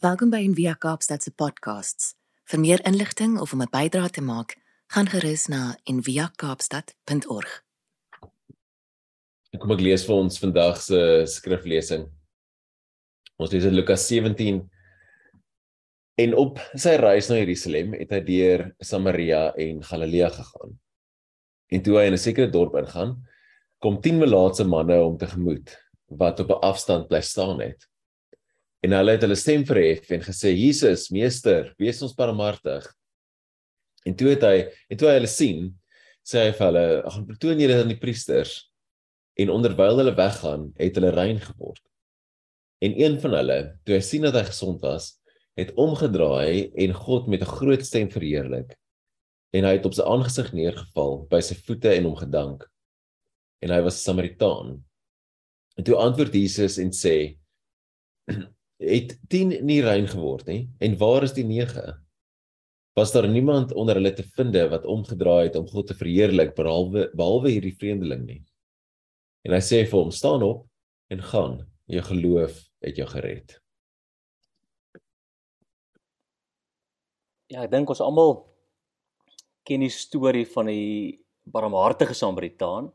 Welkom by Envia Kaapstad se podcasts. Vir meer inligting of om 'n bydrae te maak, gaan gerus na enviakaapstad.org. Kom ek lees vir ons vandag se skriflesing. Ons lees in Lukas 17 en op sy reis na Jerusalem het hy deur Samaria en Galilea gegaan. En toe hy in 'n sekere dorp ingaan, kom 10 melaatse manne om tegemoet wat op 'n afstand bly staan het. En hulle het hulle stem verhef en gesê: "Jesus, Meester, wees ons barmhartig." En toe het hy, en toe hy hulle sien, sê hy vir hulle: "Gaan betoon julle aan die priesters." En onderwyl hulle weggaan, het hulle rein geword. En een van hulle, toe hy sien dat hy gesond was, het omgedraai en God met 'n groot stem verheerlik. En hy het op sy aangesig neergeval by sy voete en hom gedank. En hy was 'n Samaritaan. En toe antwoord Jesus en sê: het 10 nie rein geword nie. En waar is die 9 was daar niemand onder hulle te finde wat omgedraai het om God te verheerlik behalwe behalwe hierdie vreemdeling nie? En hy sê vir hom staan op en gaan. Jou geloof het jou gered. Ja ek dink ons almal ken die storie van die barmhartige Samaritaan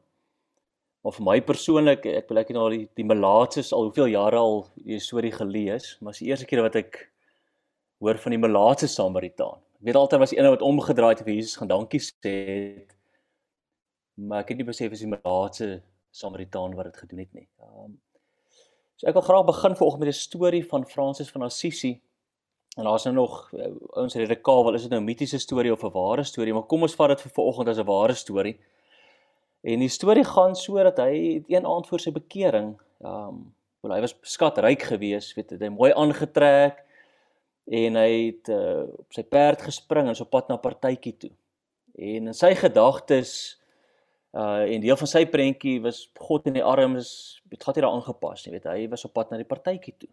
Maar vir my persoonlik, ek wil ek nou die die Malaatses al hoeveel jare al die storie gelees, maar is die eerste keer wat ek hoor van die Malaatse Samaritaan. Ek weet altyd was een wat omgedraai het vir Jesus gaan dankie sê het. Maar ek het nie besef as die Malaatse Samaritaan wat dit gedoen het nie. Um, so ek wil graag begin vanoggend met 'n storie van Fransis van Assisi. En daar's nou nog uh, ouens rede kaal, wel is dit nou 'n mitiese storie of 'n ware storie, maar kom ons vat dit vir vanoggend as 'n ware storie. En die storie gaan so dat hy een aand voor sy bekering, ehm, um, wel hy was skatryk geweest, weet jy, hy mooi aangetrek en hy het uh, op sy perd gespring en so pad na partytjie toe. En in sy gedagtes uh en deel van sy prentjie was God in die arms, dit gaan hier daar aangepas, jy weet, hy was op pad na die partytjie toe.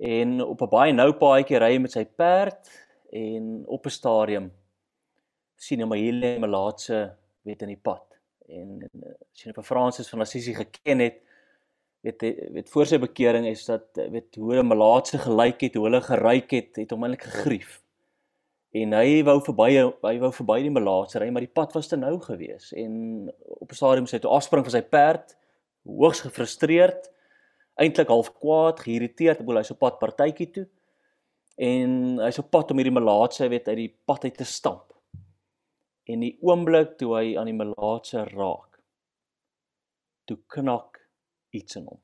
En op 'n baie nou paadjie ry hy met sy perd en op 'n stadium sien hy maar hier lê 'n melaatse weet in die pad en, eh, as jy nou vir Fransis van Assisi geken het weet weet voor sy bekering is dat eh, weet hoe hulle malaatse gelyk het, hoe hulle geryk het, het hom eintlik gegrief. En hy wou verby hy wou verby die malaatse ry, maar die pad was te nou gewees en op 'n stadium sê hy toe afspring van sy perd, hoogs gefrustreerd, eintlik half kwaad, geïrriteerd, bo hy so pad partytjie toe. En hy's op pad om hierdie malaatse weet uit die pad uit te stamp en die oomblik toe hy aan die melaatse raak toe knak iets in hom.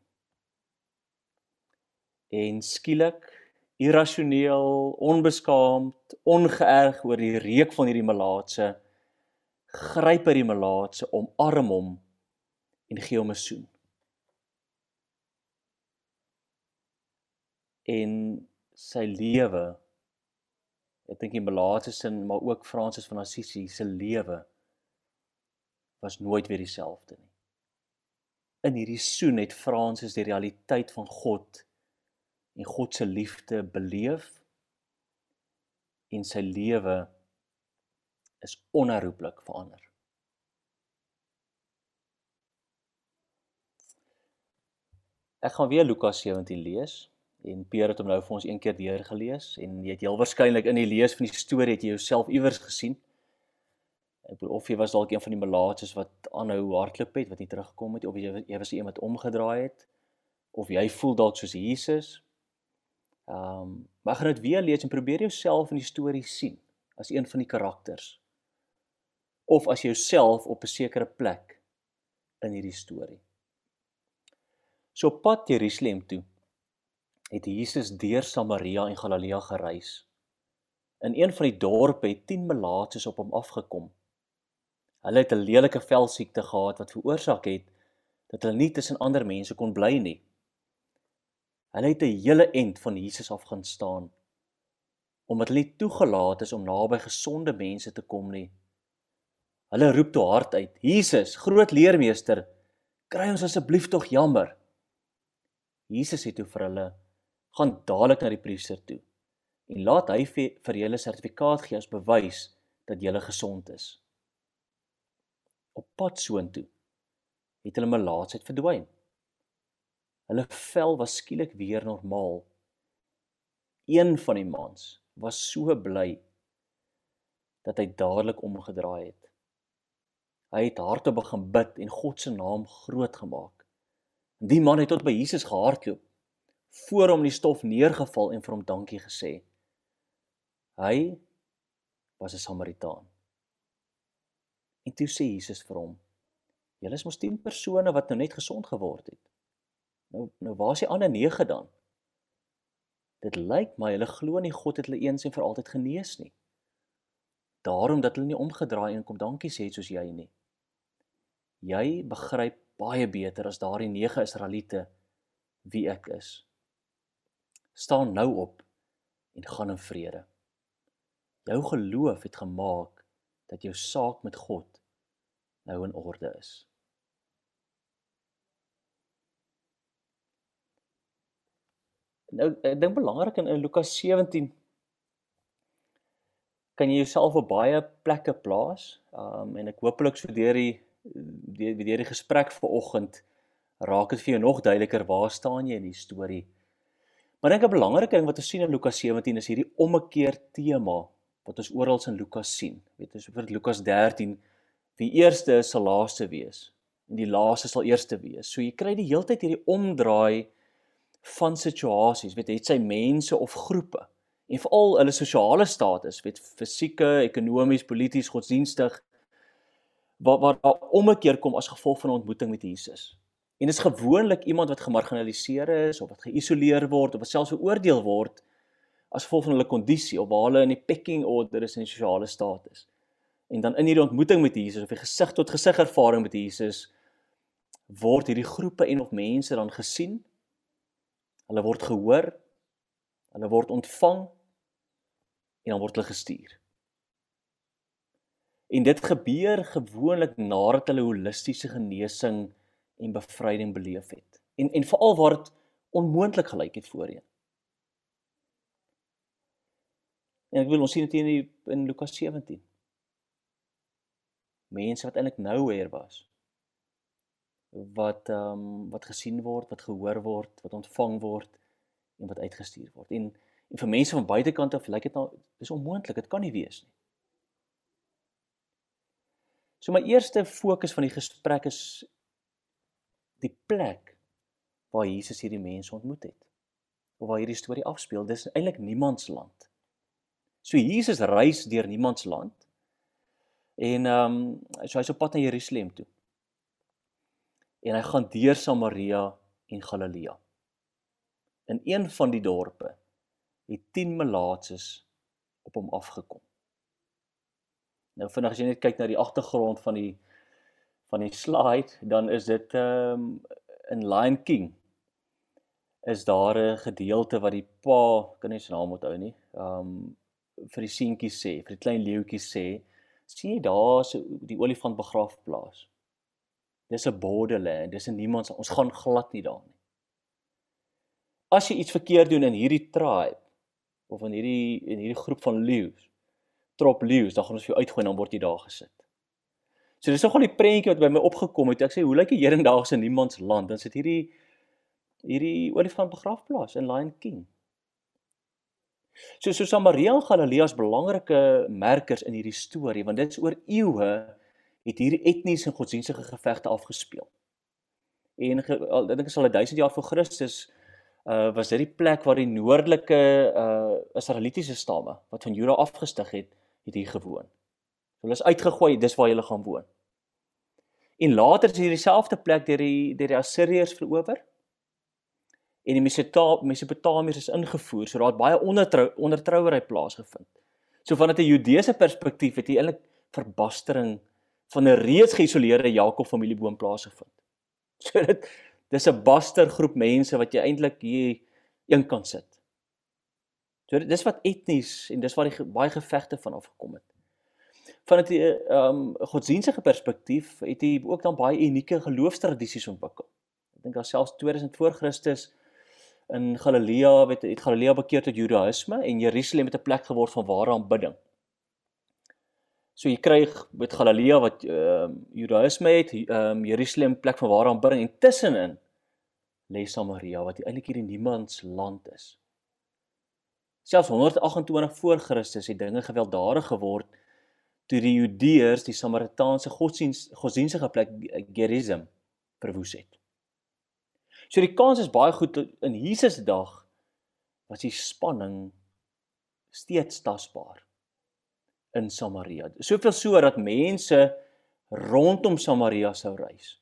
En skielik irrasioneel onbeskaamd ongeërg oor die reuk van hierdie melaatse gryp hy die melaatse omarm hom en gee hom 'n soen. En sy lewe Ek dink die Malaatse sin, maar ook Fransis van Assisi se lewe was nooit weer dieselfde nie. In hierdie soen het Fransis die realiteit van God en God se liefde beleef en sy lewe is onherroepelik verander. Ek gaan weer Lukas 17 lees en Pierre het hom nou vir ons een keer deur gelees en jy het heel waarskynlik in die lees van die storie het jy jouself iewers gesien. Ek bedoel of jy was dalk een van die malaatses wat aanhou hardloop het wat nie teruggekom het of jy jy was iemand omgedraai het of jy voel dalk soos Jesus. Ehm um, maar gaan dit weer lees en probeer jouself in die storie sien as een van die karakters of as jouself op 'n sekere plek in hierdie storie. So pad Jerusalem toe het Jesus deur Samaria en Galilea gereis. In een van die dorpe het 10 melaatses op hom afgekom. Hulle het 'n lelike velsiekte gehad wat veroorsaak het dat hulle nie tussen ander mense kon bly nie. Hulle het 'n hele end van Jesus af gaan staan omdat hulle nie toegelaat is om naby gesonde mense te kom nie. Hulle roep toe hard uit: "Jesus, groot leermeester, kry ons asseblief tog jammer." Jesus het toe vir hulle gaan dadelik na die priester toe en laat hy vir julle sertifikaat gee as bewys dat julle gesond is. Op pad soontoe het hulle melaatsheid verdwyn. Hulle vel was skielik weer normaal. een van die mans was so bly dat hy dadelik omgedraai het. Hy het harte begin bid en God se naam groot gemaak. Die man het tot by Jesus gehardloop, voor hom die stof neergeval en vir hom dankie gesê. Hy was 'n Samaritaan. En toe sê Jesus vir hom: "Julle is mos 10 persone wat nou net gesond geword het. Nou nou waar is die ander 9 dan?" Dit lyk my hulle glo nie God het hulle eens en vir altyd genees nie. Daarom dat hulle nie omgedraai en kom dankie sê soos jy nie. Jy begryp baie beter as daardie 9 Israeliete wie ek is. Staan nou op en gaan in vrede. Jou geloof het gemaak dat jou saak met God nou in orde is. Nou ek dink belangrik in, in Lukas 17 kan jy jouself op baie plekke plaas. Um en ek hooplik so deur die deur die, die gesprek vanoggend raak dit vir jou nog duideliker waar staan jy in die storie. Maar ek dink 'n belangrike ding wat ons sien in Lukas 17 is hierdie ommekeer tema wat ons oral in Lukas sien. Weet ons vir Lukas 13 wie eerste sal laaste wees en die laaste sal eerste wees. So jy kry die heeltyd hierdie omdraai van situasies, weet jy, het sy mense of groepe en veral hulle sosiale status, weet fisieke, ekonomies, polities, godsdienstig waar waar daar ommekeer kom as gevolg van 'n ontmoeting met Jesus. En dit is gewoonlik iemand wat gemarginaliseer is of wat geïsoleer word of wat selfs veroordeel word as gevolg van hulle kondisie of waar hulle in die pecking order is in die sosiale status. En dan in hierdie ontmoeting met Jesus of die gesig tot gesig ervaring met Jesus word hierdie groepe en of mense dan gesien. Hulle word gehoor. Hulle word ontvang en dan word hulle gestuur. En dit gebeur gewoonlik nadat hulle holistiese genesing en bevryding beleef het. En en veral waar dit onmoontlik gelyk het voorheen. En ek wil ons sien dit in in Lukas 17. Mense wat eintlik nowhere was. Wat ehm um, wat gesien word, wat gehoor word, wat ontvang word en wat uitgestuur word. En en vir mense van buitekant af lyk dit nou dis onmoontlik, dit kan nie wees nie. So my eerste fokus van die gesprek is die plek waar Jesus hierdie mense ontmoet het. Of waar hierdie storie afspeel, dis eintlik niemand se land. So Jesus reis deur niemand se land. En ehm um, so hy's op pad na Jerusalem toe. En hy gaan deur Samaria en Galilea. In een van die dorpe het 10 melaatses op hom afgekom. Nou vinnig as jy net kyk na die agtergrond van die van die slide, dan is dit ehm um, in Lion King is daar 'n gedeelte wat die pa, kan nie sy naam onthou nie. Ehm um, vir die seentjies sê, vir die klein leeuetjies sê, sien jy daar so die olifant begraafplaas. Dis 'n borderland, dis 'n niemand ons gaan glad nie daar nie. As jy iets verkeerd doen in hierdie tribe of in hierdie in hierdie groep van leeu's, trop leeu's, dan gaan ons jou uitgooi en dan word jy daar gesit. So dis nogal die prentjie wat by my opgekom het. Ek sê hoe lyk die hedendaagse niemand se land? Dan sit hierdie hierdie olifant begraafplaas in Lion King. So so Samaria en Galilea is belangrike merkers in hierdie storie want dit is oor eeue het hierdie etniese en godsdienstige gevegte afgespeel. En ek dink is al 1000 jaar voor Christus uh was dit die plek waar die noordelike uh Israelitiese stamme wat van Juda afgestig het, het hier gewoon. Hulle is uitgegooi, dis waar hulle gaan woon. En later is hierdie selfde plek deur die deur die Assiriërs verower en die Mesopotamiërs is ingevoer, so daar het baie ondertrou ondertrouery plaasgevind. So vanuit 'n Judeese perspektief het hier eintlik verbastering van 'n reeds geïsoleerde Jakob familieboom plaasgevind. So dit dis 'n baster groep mense wat jy eintlik hier een kan sit. So dis wat etnies en dis waar die baie gevegte van afgekom het. Vanuit 'n ehm um, godsdienstige perspektief het hy ook dan baie unieke geloofstradisies ontwikkel. Ek dink daar selfs 2000 voor Christus in Galilea het het Galilea bekeer tot Judaïsme en Jerusalem het 'n plek geword van ware aanbidding. So jy kry met Galilea wat ehm uh, Judaïsme het, ehm um, Jerusalem plek van ware aanbidding en tussenin lê Samaria wat eintlik hier in niemands land is. Selfs 128 voor Christus het dinge gewelddadig geword toe die Judeërs die Samaritaanse godsdiens godsdienstige plek Gerizim verwoes het. So die kans is baie goed in Jesus se dag was die spanning steeds tasbaar in Samaria. Soveel so dat mense rondom Samaria sou reis.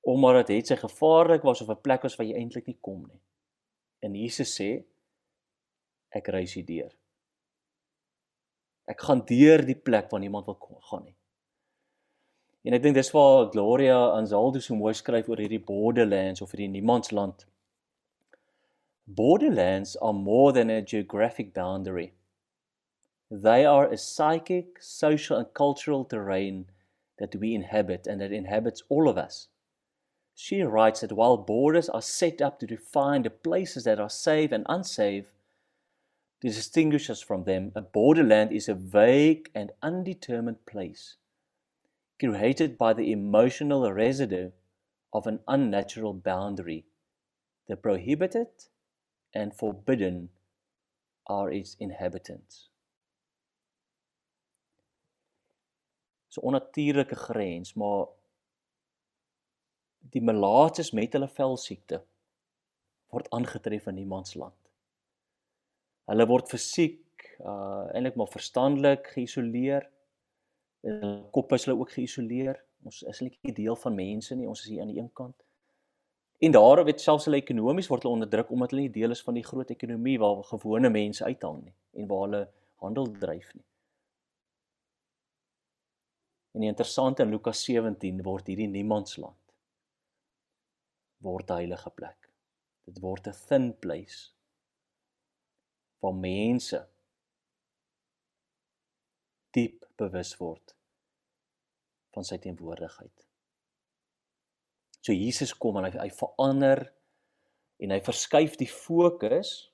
Omdat dit het sy gevaarlik was of 'n plek was waar jy eintlik nie kom nie. En Jesus sê ek reis hier deur. Ek gaan deur die plek waar niemand wil kom gaan nie. En ek dink dis waar Gloria Anzaldo so mooi skryf oor hierdie borderlands of hierdie niemandsland. Borderlands are more than a geographic boundary. They are a psychic, social, and cultural terrain that we inhabit and that inhabits all of us. She writes that while borders are set up to define the places that are safe and unsafe, to distinguish us from them, a borderland is a vague and undetermined place, created by the emotional residue of an unnatural boundary. The prohibited and forbidden are its inhabitants. so onnatuurlike grens, maar die melaatses met hulle velsiekte word aangetref in niemands land. Hulle word fisiek uh eintlik maar verstandelik geïsoleer. In hulle kop is hulle ook geïsoleer. Ons is eintlik nie deel van mense nie, ons is hier aan die een kant. En daar word selfs hulle ekonomies word hulle onderdruk omdat hulle nie deel is van die groot ekonomie waar gewone mense uithang nie en waar hulle handel dryf nie. En die interessante in Lukas 17 word hierdie niemandsland word 'n heilige plek. Dit word 'n thin place waar mense diep bewus word van sy teenwoordigheid. So Jesus kom en hy, hy verander en hy verskuif die fokus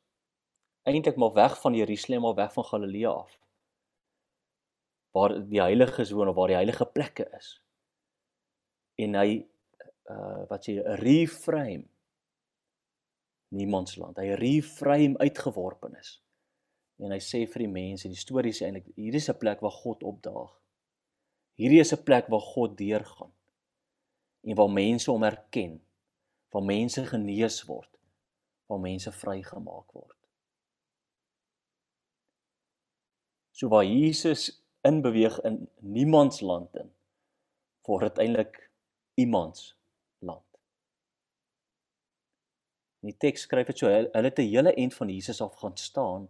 eintlik maar weg van Jerusalem maar weg van Galilea af waar die heilige woon of waar die heilige plekke is. En hy uh wat sê reframe niemandsland. Hy reframe uitgeworpen is. En hy sê vir die mense, die storie sê eintlik hierdie is 'n plek waar God opdaag. Hierdie is 'n plek waar God deurgaan. En waar mense hom erken, waar mense genees word, waar mense vrygemaak word. So waar Jesus inbeweeg in niemands land in word dit eintlik iemands land. Die teks skryf dit so hulle het 'n hele end van Jesus af gaan staan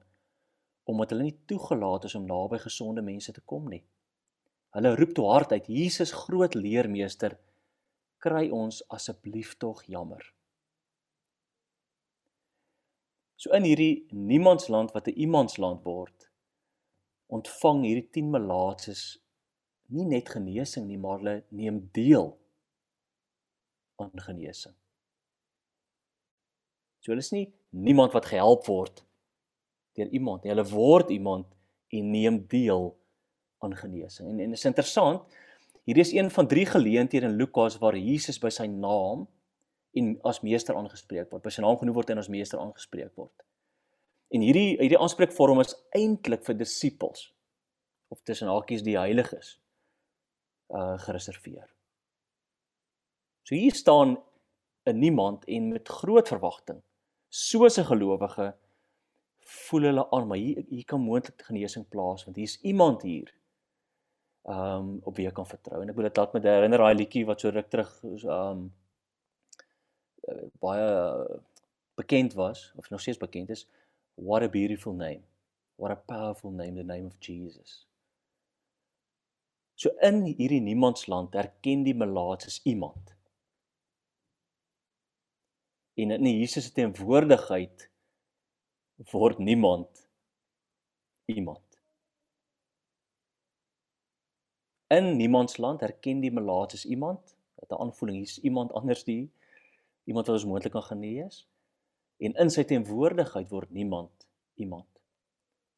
omdat hulle nie toegelaat is om naby gesonde mense te kom nie. Hulle roep toe hard uit Jesus groot leermeester kry ons asseblief tog jammer. So in hierdie niemandsland wat 'n iemandsland word, ontvang hierdie 10 melaatses nie net genesing nie, maar hulle neem deel aan genesing. So hulle is nie niemand wat gehelp word deur iemand nie. Hulle word iemand en neem deel aan genesing. En en is interessant, hier is een van drie geleenthede in Lukas waar Jesus by sy naam en as meester aangespreek word. By sy naam genoem word en as meester aangespreek word. En hierdie hierdie aanspreekvorm is eintlik vir disippels of tussen hakies die heiliges uh gereserveer. So hier staan 'n niemand en met groot verwagting soos 'n gelowige voel hulle aan maar hier hier kan moontlik genesing plaas want hier is iemand hier um op wie ek kan vertrou en ek wil dit laat met herinner daai liedjie wat so ruk terug um baie bekend was of nog steeds bekend is What a beautiful name. What a powerful name, the name of Jesus. So in hierdie niemandsland erken die melaatses iemand. En in Jesus se teenwoordigheid word niemand iemand. In niemandsland erken die melaatses iemand, dat 'n aanvoeling hier's iemand anders die iemand wat ons moontlik kan genees en in sy teenwoordigheid word niemand iemand.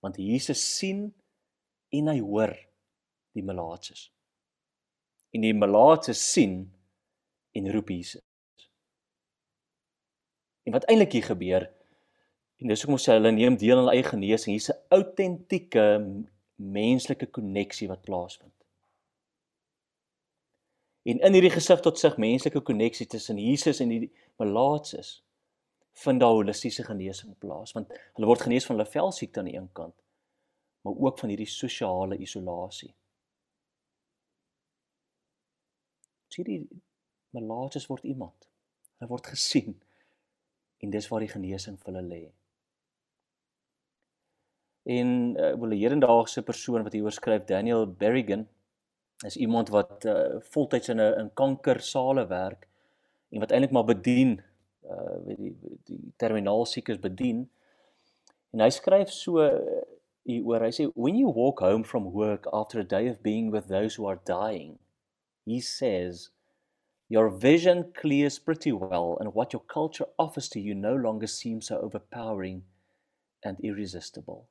Want Jesus sien en hy hoor die melaatses. En die melaatses sien en roep Jesus. En wat eintlik hier gebeur En dis hoekom sê hulle neem deel aan hulle eie genesing. Hier's 'n autentieke menslike koneksie wat plaasvind. En in hierdie gesig tot sig menslike koneksie tussen Jesus en die malaatses vind daar holistiese genesing plaas want hulle word genees van hulle velsiekte aan die een kant maar ook van hierdie sosiale isolasie. Sien die malaatses word iemand. Hulle word gesien en dis waar die genesing vir hulle lê. En uh, wel 'n hedendaagse persoon wat hier oorskryf Daniel Berrigan is iemand wat uh, voltyds in 'n in kankersale werk en wat eintlik maar bedien uh weet die die terminaal siekes bedien. En hy skryf so hier oor hy sê when you walk home from work after a day of being with those who are dying he says Your vision clears pretty well, and what your culture offers to you no longer seems so overpowering and irresistible.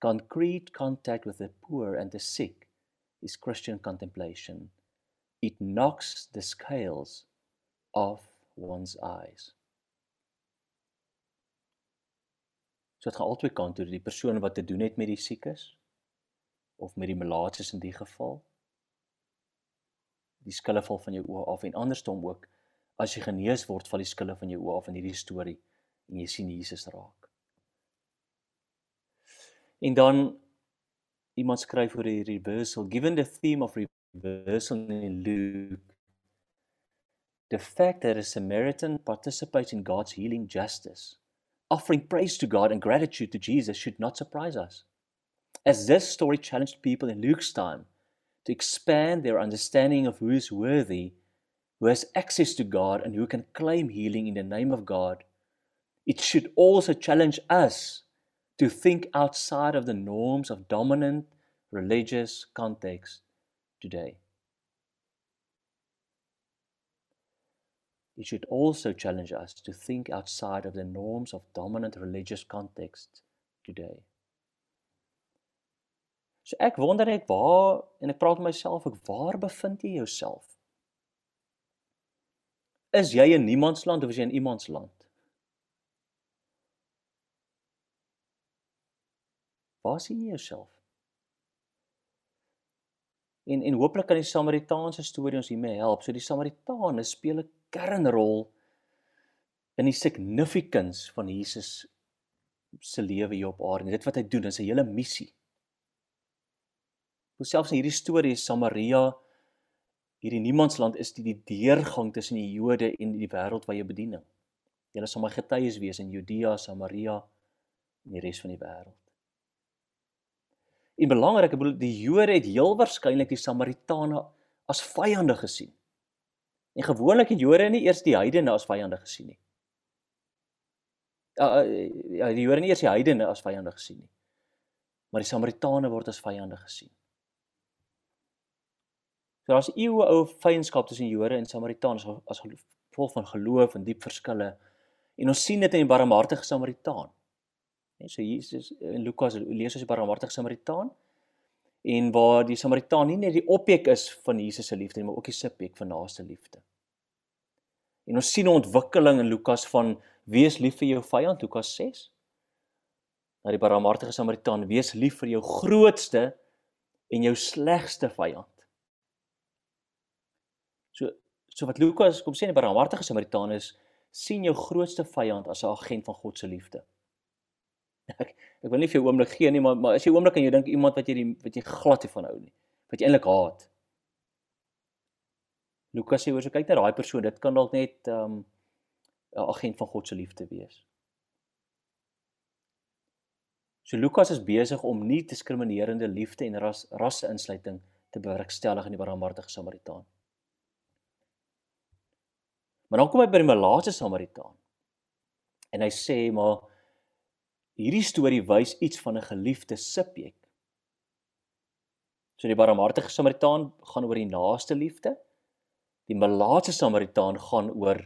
Concrete contact with the poor and the sick is Christian contemplation. It knocks the scales off one's eyes. So dit gaan albei kante toe, die persoon wat te doen het met die siekes of met die malaatses in die geval die skille val van jou oë af en andersom ook as jy genees word val die skille van jou oë af in hierdie storie en jy sien Jesus raak. En dan iemand skryf oor die reversal given the theme of reversal in Luke the fact that a Samaritan participates in God's healing justice offering praise to God and gratitude to Jesus should not surprise us. As this story challenged people in Luke's time to expand their understanding of who is worthy, who has access to God, and who can claim healing in the name of God, it should also challenge us to think outside of the norms of dominant religious context today. It should also challenge us to think outside of the norms of dominant religious context today. So ek wonder net waar en ek praat myself ek waar bevind jy jouself? Is jy in niemandsland of is jy in iemandsland? Waar sien jy jouself? En en hooplik kan die Samaritaanse storie ons hiermee help. So die Samaritane speel 'n kernrol in die significance van Jesus se lewe hier op aarde. Dit wat hy doen, is 'n hele missie. Hoe selfs in hierdie storie Samaria hierdie niemandsland is die, die deurgang tussen die Jode en die wêreld waar jy bediening. Julle sal my getuies wees in Judea, Samaria en die res van die wêreld. En belangrik, ek bedoel die Jode het heel waarskynlik die Samaritane as vyande gesien. En gewoonlik het Jode nie eers die heidene as vyande gesien nie. Ja, ja die Jode nie eers die heidene as vyande gesien nie. Maar die Samaritane word as vyande gesien. So daar's eeue ou vyandskap tussen Jode en Samaritaans as gevolg van geloof en diep verskille. En ons sien dit in die barmhartige Samaritaan. Net so Jesus in Lukas lees ons die barmhartige Samaritaan en waar die Samaritaan nie net die objek is van Jesus se liefde nie, maar ook die subjek van naaste liefde. En ons sien 'n ontwikkeling in Lukas van wees lief vir jou vyand, Lukas 6. Na die barmhartige Samaritaan, wees lief vir jou grootste en jou slegste vyand. So so wat Lukas kom sê in die barmhartige Samaritaan is sien jou grootste vyand as 'n agent van God se liefde. Ek ek wil nie vir jou oomblik gee nie, maar maar as jy oomblik kan jy dink iemand wat jy die wat jy glad nie van hou nie, wat jy eintlik haat. Lukas sê oor so kyk na daai persoon, dit kan dalk net ehm, 'n um, agent van God se liefde wees. So Lukas is besig om nie diskriminerende liefde en ras rasse insluiting te bewerkstellig in die barmhartige Samaritaan. Maar dan kom hy by die malaatse Samaritaan. En hy sê maar hierdie storie wys iets van 'n geliefde subjek. So die barmhartige Samaritaan gaan oor die naaste liefde. Die malaatse Samaritaan gaan oor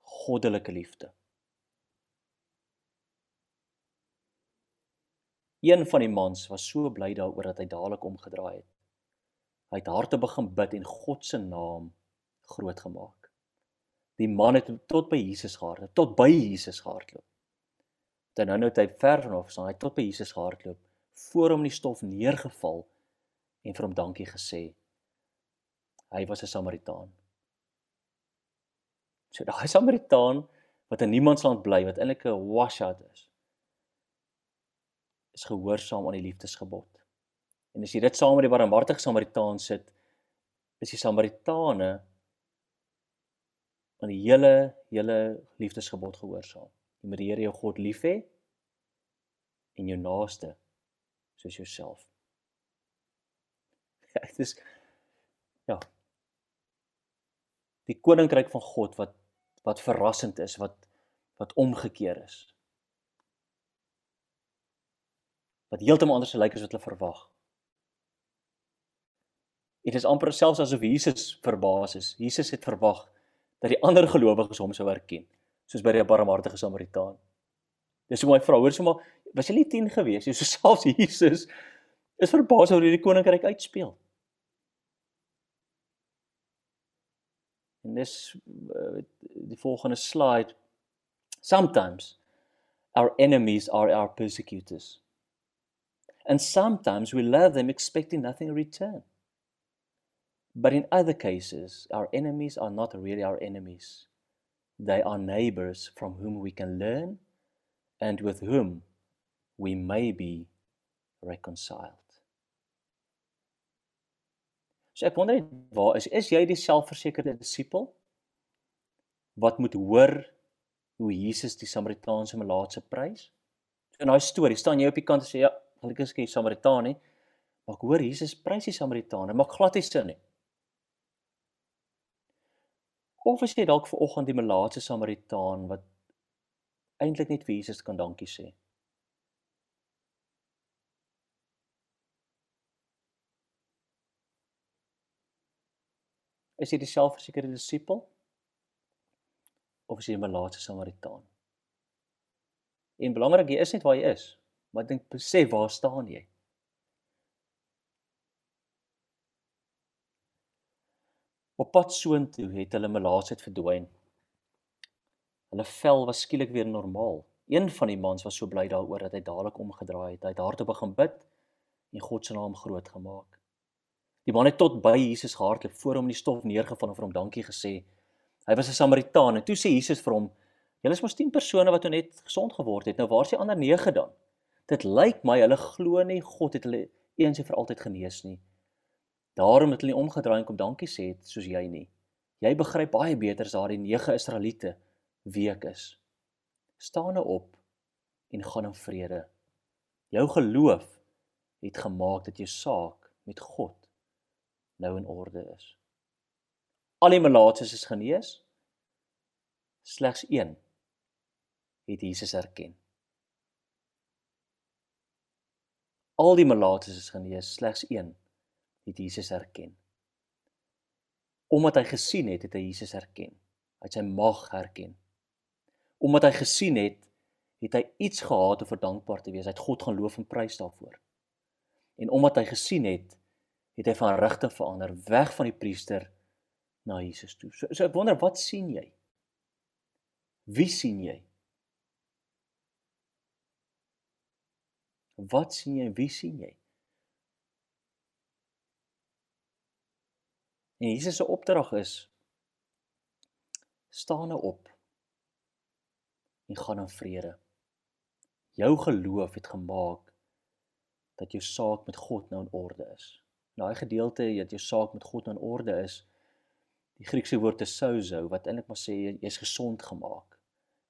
goddelike liefde. Een van die mans was so bly daaroor dat hy dadelik omgedraai het. Hy het harte begin bid en God se naam groot gemaak. Die man het tot by Jesus gehardloop, tot by Jesus gehardloop. Dan nou nou hy ver vanaf staan, hy tot by Jesus gehardloop, voor hom in die stof neergeval en vir hom dankie gesê. Hy was 'n Samaritaan. So daai Samaritaan wat in niemandsland bly, wat eintlik 'n washout is, is gehoorsaam aan die liefdesgebod. En as jy dit saam met die barmhartige Samaritaan sit, is die Samaritane aan die hele hele liefdesgebod gehoorsaam. Jy moet die Here jou God lief hê en jou naaste soos jouself. Ja, dit is ja. Die koninkryk van God wat wat verrassend is, wat wat omgekeer is. Wat heeltemal anders lyk as wat hulle verwag. Dit is amper selfs asof Jesus verbaas is. Jesus het verwag dat die ander gelowiges hom sou herken, soos by die barmhartige Samaritaan. Dis hoe my vrou hoor sommer was jy nie 10 gewees nie, so selfs Jesus is verbaas oor hierdie koninkryk uitspeel. En dis uh, die volgende slide. Sometimes our enemies are our persecutors. And sometimes we love them expecting nothing in return. But in other cases, our enemies are not really our enemies. They are neighbors from whom we can learn and with whom we may be reconciled. So ek wonder net waar is is jy die selfversekerde disipel wat moet hoor hoe Jesus die Samaritaanse melaatse prys? So in daai storie staan jy op die kant en sê ja, gelukkig is jy Samaritaan nie. Maar ek hoor Jesus prys die Samaritane, maar glad nie sin nie. Of is jy dalk ver oggend die melaatse Samaritaan wat eintlik net vir Jesus kan dankie sê? Is jy die selfversekerde disipel? Of is jy 'n melaatse Samaritaan? En belangrik, jy is net waar jy is. Maar dink besef waar staan jy? Op pad soontoe het hulle melaatsheid verdwyn. Hulle vel was skielik weer normaal. Een van die mans was so bly daaroor dat hy dadelik omgedraai het. Hy het hardop begin bid en God se naam groot gemaak. Die man het tot by Jesus gehardloop, voor hom in die stof neergeval en vir hom dankie gesê. Hy was 'n Samaritaan en toe sê Jesus vir hom: "Julle is mos 10 persone wat nou net gesond geword het. Nou waar is die ander 9 dan? Dit lyk my hulle glo nie God het hulle eens en vir altyd genees nie." Daarom het hulle nie omgedraai en kom dankie sê het soos jy nie. Jy begryp baie beter as daardie 9 Israeliete wie ek is. Staan nou op en gaan in vrede. Jou geloof het gemaak dat jou saak met God nou in orde is. Al die melaatses is genees. Slegs een het Jesus erken. Al die melaatses is genees, slegs een het Jesus herken. Omdat hy gesien het, het hy Jesus herken. Hy het sy mag herken. Omdat hy gesien het, het hy iets gehad om verdankbaar te wees. Hy het God gaan loof en prys daarvoor. En omdat hy gesien het, het hy van rigting verander, weg van die priester na Jesus toe. So, so ek wonder wat sien jy? Wie sien jy? Wat sien jy? Wie sien jy? En Jesus se opdrag is staan nou op en gaan in vrede. Jou geloof het gemaak dat jou saak met God nou in orde is. Daai gedeelte dat jou saak met God nou in orde is. Die Griekse woord is sozo wat eintlik maar sê jy's gesond gemaak.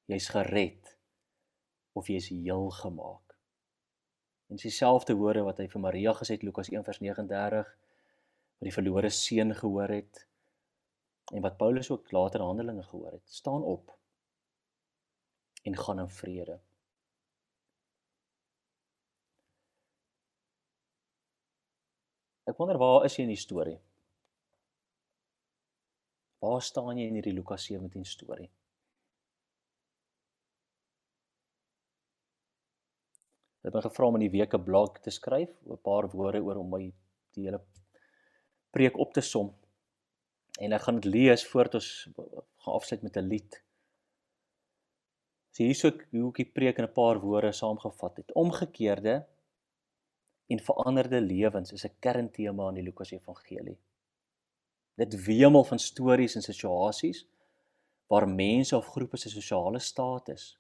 Jy's gered of jy's heel gemaak. En dis dieselfde woorde wat hy vir Maria gesê het Lukas 1:39 wat die verlore seun gehoor het en wat Paulus ook later in Handelinge gehoor het. Staan op en gaan in vrede. Ek wonder waar is jy in die storie? Waar staan jy in hierdie Lukas 17 storie? Ek het my gevra om in die week 'n blog te skryf, 'n paar woorde oor om my die hele preek op te som. En ek gaan dit lees voordat ons gaan afsluit met 'n lied. So hierso hoe ek die preek in 'n paar woorde saamgevat het. Omgekeerde en veranderde lewens is 'n kerntema in die Lukas Evangelie. Dit wemel van stories en situasies waar mense of groepe se sosiale status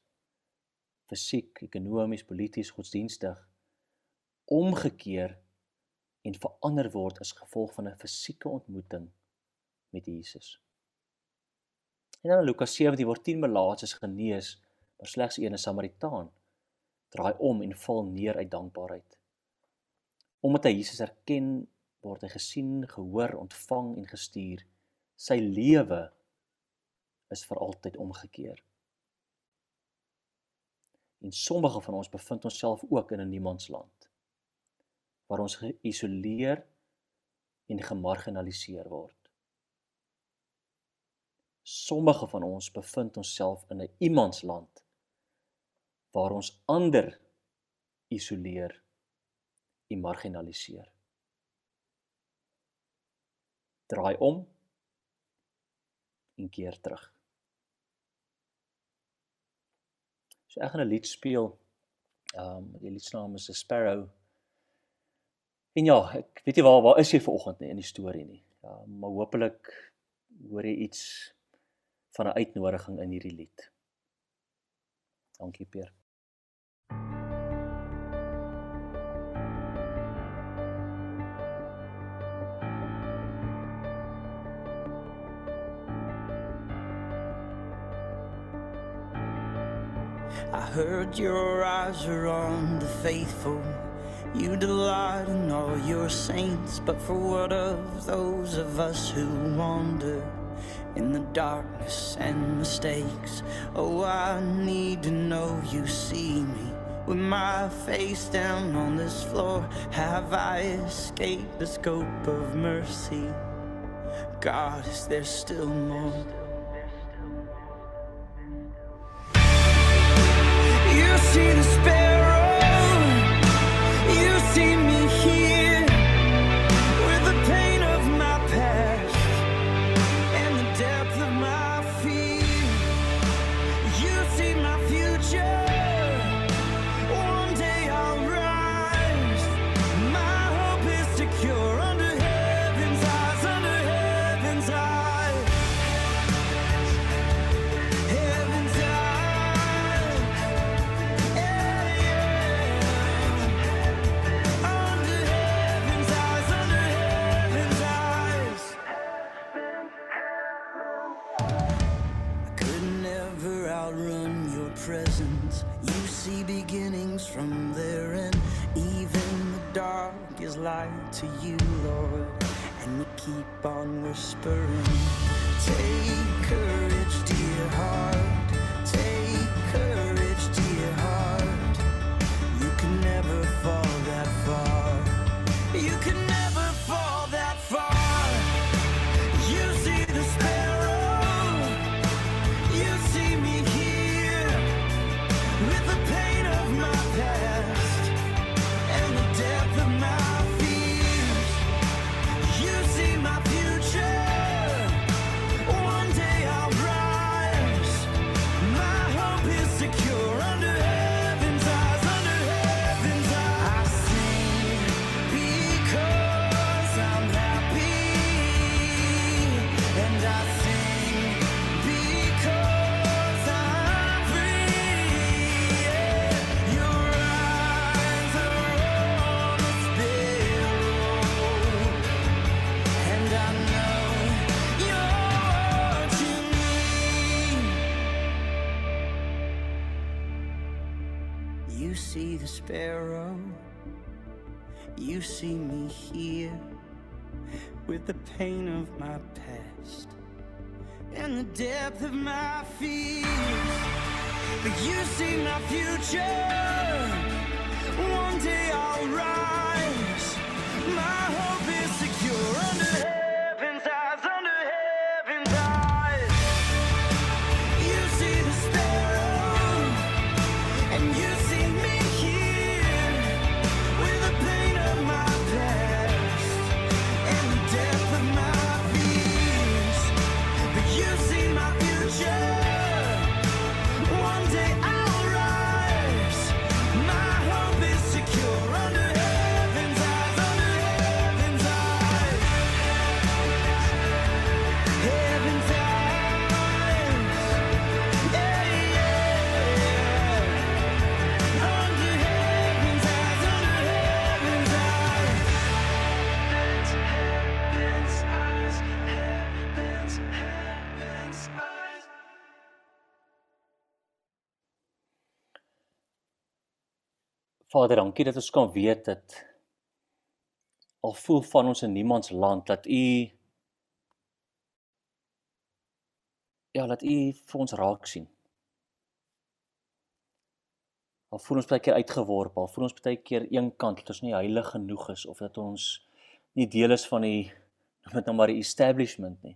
fisiek, ekonomies, polities, godsdienstig omgekeer en verander word as gevolg van 'n fisieke ontmoeting met Jesus. En dan in Lukas 17 word 10 melaatses genees, maar slegs een 'n Samaritaan draai om en val neer uit dankbaarheid. Omdat hy Jesus erken, word hy gesien, gehoor, ontvang en gestuur. Sy lewe is vir altyd omgekeer. En sommige van ons bevind onsself ook in 'n niemandsland waar ons geïsoleer en gemarginaliseer word. Sommige van ons bevind onsself in 'n iemandsland waar ons ander isoleer en marginaliseer. Draai om en keer terug. So ek gaan 'n lied speel. Ehm um, die lied se naam is A Sparrow. En ja, ek weet nie waar waar is jy vanoggend nie in die storie nie. Ja, maar hopelik hoor jy iets van 'n uitnodiging in hierdie lied. Dankie Pierre. I heard your eyes are on the faithful. You delight in all your saints, but for what of those of us who wander in the darkness and mistakes? Oh, I need to know you see me. With my face down on this floor, have I escaped the scope of mercy? God, is there still more? You see the to you, Lord. And you keep on whispering. Take sparrow, you see me here with the pain of my past and the depth of my fears. But you see my future. One day I'll rise. My Vader, dankie dat ons kan weet dat al voel van ons in niemands land dat U ja, dat U vir ons raak sien. Al voel ons baie keer uitgeworp, al voel ons baie keer eenkant dat ons nie heilig genoeg is of dat ons nie deel is van die noem dit nou maar die establishment nie.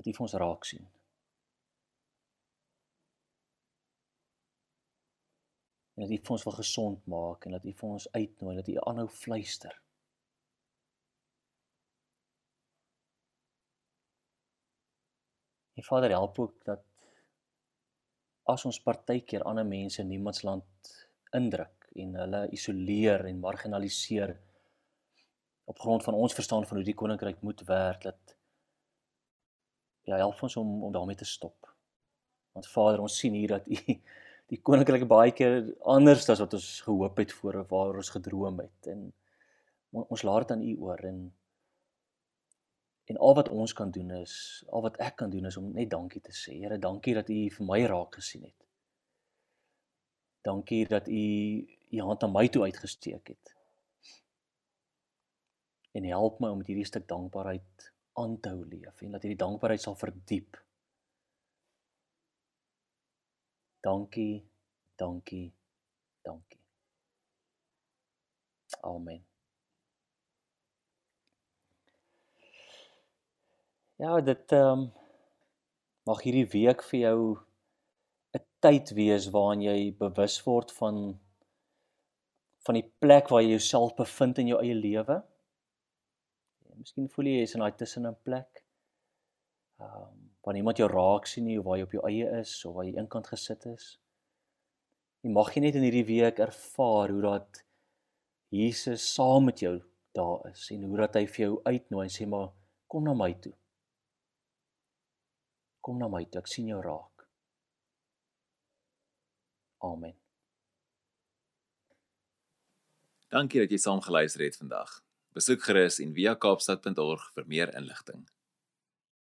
Dat U vir ons raak sien. En dat U vir ons wil gesond maak en dat U vir ons uitnooi dat U aanhou fluister. En Vader help ook dat as ons partykeer ander mense in niemandsland indruk en hulle isoleer en marginaliseer op grond van ons verstaan van hoe die koninkryk moet werk dat ja help ons om om daarmee te stop. Want Vader, ons sien hier dat U die koninkryk baie keer anders as wat ons gehoop het voor of waar ons gedroom het en ons laat dit aan U oor en En al wat ons kan doen is, al wat ek kan doen is om net dankie te sê. Here, dankie dat U vir my raak gesien het. Dankie dat U U hand aan my toe uitgesteek het. En help my om met hierdie stuk dankbaarheid aan te hou leef en dat hierdie dankbaarheid sal verdiep. Dankie, dankie, dankie. Amen. Ja, dit ehm um, mag hierdie week vir jou 'n tyd wees waarin jy bewus word van van die plek waar jy jouself bevind in jou eie lewe. Miskien voel jy jy's in daai tussen 'n plek. Ehm um, waar niemand jou raak sien nie of waar jy op jou eie is of waar jy eenkant gesit is. Jy mag jy net in hierdie week ervaar hoe dat Jesus saam met jou daar is en hoe dat hy vir jou uitnooi en sê maar kom na my toe. Kom na my toe, ek sien jou raak. Amen. Dankie dat jy saam geluister het vandag. Besoek gerus en via kaapstad.org vir meer inligting.